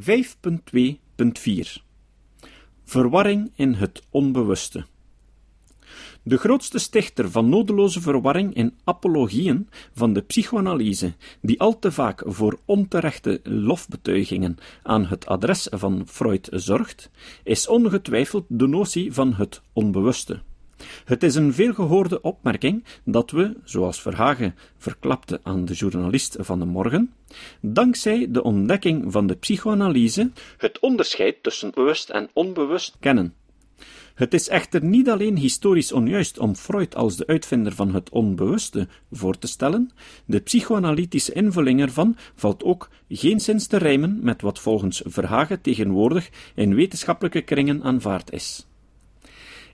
5.2.4 Verwarring in het onbewuste. De grootste stichter van nodeloze verwarring in apologieën van de psychoanalyse, die al te vaak voor onterechte lofbetuigingen aan het adres van Freud zorgt, is ongetwijfeld de notie van het onbewuste. Het is een veelgehoorde opmerking dat we, zoals Verhagen verklapte aan de journalist van de morgen, dankzij de ontdekking van de psychoanalyse het onderscheid tussen bewust en onbewust kennen. Het is echter niet alleen historisch onjuist om Freud als de uitvinder van het onbewuste voor te stellen, de psychoanalytische invulling ervan valt ook geenszins te rijmen met wat volgens Verhagen tegenwoordig in wetenschappelijke kringen aanvaard is.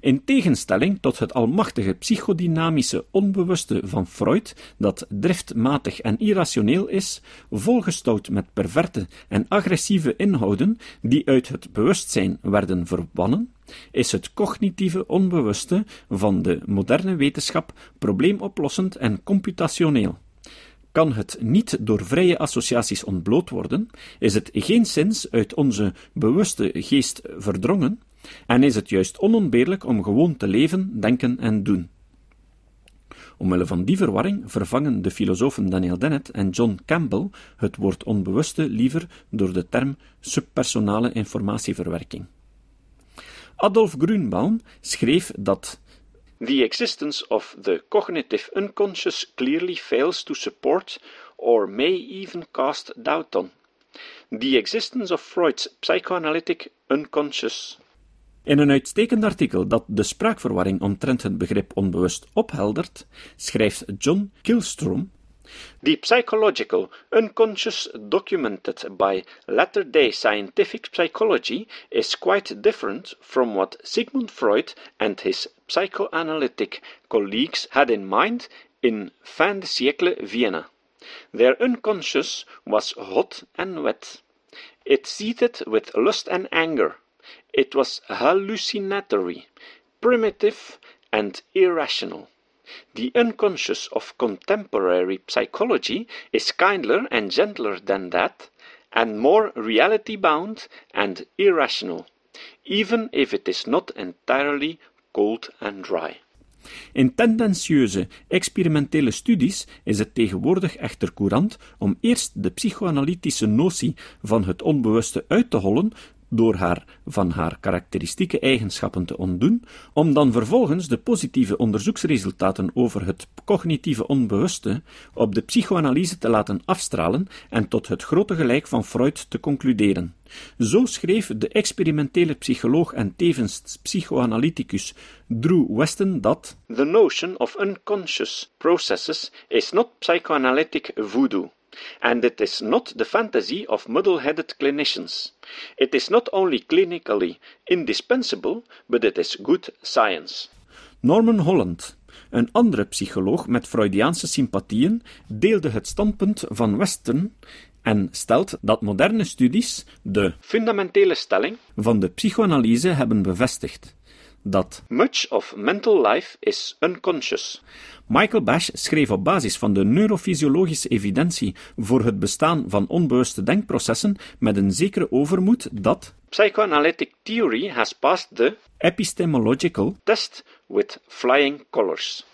In tegenstelling tot het almachtige psychodynamische onbewuste van Freud, dat driftmatig en irrationeel is, volgestouwd met perverte en agressieve inhouden die uit het bewustzijn werden verbannen, is het cognitieve onbewuste van de moderne wetenschap probleemoplossend en computationeel. Kan het niet door vrije associaties ontbloot worden, is het geenszins uit onze bewuste geest verdrongen, en is het juist onontbeerlijk om gewoon te leven, denken en doen. Omwille van die verwarring vervangen de filosofen Daniel Dennett en John Campbell het woord onbewuste liever door de term subpersonale informatieverwerking. Adolf Grünbaum schreef dat The existence of the cognitive unconscious clearly fails to support or may even cast doubt on the existence of Freud's psychoanalytic unconscious in een uitstekend artikel dat de spraakverwarring omtrent het begrip onbewust opheldert, schrijft John Kilstrom The psychological unconscious documented by latter day scientific psychology is quite different from what Sigmund Freud and his psychoanalytic colleagues had in mind in fin de siècle Vienna. Their unconscious was hot and wet. It seethed with lust and anger. It was hallucinatory, primitive, and irrational. The unconscious of contemporary psychology is kinder and gentler than that, and more reality bound and irrational, even if it is not entirely cold and dry. In tendentieuze experimentele studies is het tegenwoordig echter courant om eerst de psychoanalytische notie van het onbewuste uit te hollen door haar van haar karakteristieke eigenschappen te ontdoen, om dan vervolgens de positieve onderzoeksresultaten over het cognitieve onbewuste op de psychoanalyse te laten afstralen en tot het grote gelijk van Freud te concluderen. Zo schreef de experimentele psycholoog en tevens psychoanalyticus Drew Weston dat The notion of unconscious processes is not psychoanalytic voodoo and it is not the fantasy of muddle-headed clinicians. It is not only clinically indispensable, but it is good science. Norman Holland, een andere psycholoog met Freudiaanse sympathieën, deelde het standpunt van Western en stelt dat moderne studies de fundamentele stelling van de psychoanalyse hebben bevestigd dat much of mental life is unconscious. Michael Bash schreef op basis van de neurofysiologische evidentie voor het bestaan van onbewuste denkprocessen met een zekere overmoed dat Psychoanalytic theory has passed the epistemological test with flying colors.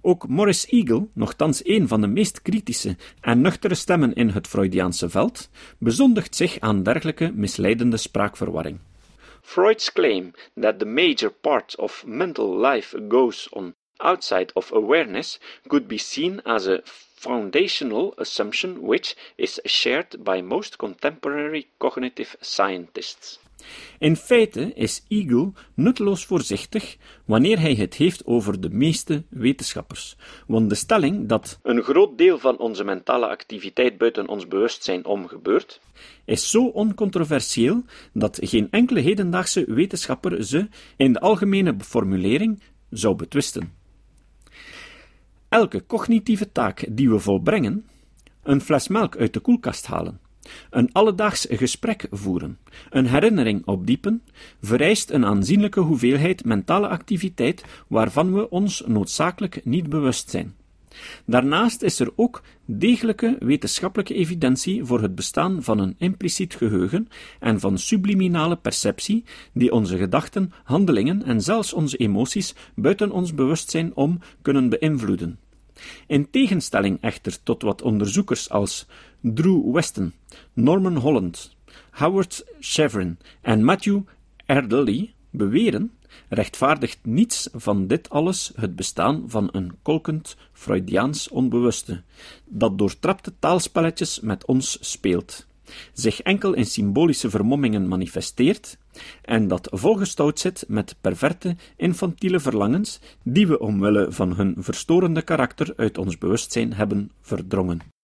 Ook Morris Eagle, nogthans een van de meest kritische en nuchtere stemmen in het Freudiaanse veld, bezondigt zich aan dergelijke misleidende spraakverwarring. Freud's claim that the major part of mental life goes on outside of awareness could be seen as a foundational assumption which is shared by most contemporary cognitive scientists. In feite is Eagle nutteloos voorzichtig wanneer hij het heeft over de meeste wetenschappers, want de stelling dat een groot deel van onze mentale activiteit buiten ons bewustzijn om gebeurt, is zo oncontroversieel dat geen enkele hedendaagse wetenschapper ze in de algemene formulering zou betwisten. Elke cognitieve taak die we volbrengen, een fles melk uit de koelkast halen, een alledaags gesprek voeren, een herinnering opdiepen, vereist een aanzienlijke hoeveelheid mentale activiteit waarvan we ons noodzakelijk niet bewust zijn. Daarnaast is er ook degelijke wetenschappelijke evidentie voor het bestaan van een impliciet geheugen en van subliminale perceptie, die onze gedachten, handelingen en zelfs onze emoties buiten ons bewustzijn om kunnen beïnvloeden. In tegenstelling echter tot wat onderzoekers als Drew Weston, Norman Holland, Howard Chevron en Matthew Erdely beweren, rechtvaardigt niets van dit alles het bestaan van een kolkend Freudiaans onbewuste, dat doortrapte taalspelletjes met ons speelt, zich enkel in symbolische vermommingen manifesteert, en dat volgestouwd zit met perverte, infantiele verlangens, die we omwille van hun verstorende karakter uit ons bewustzijn hebben verdrongen.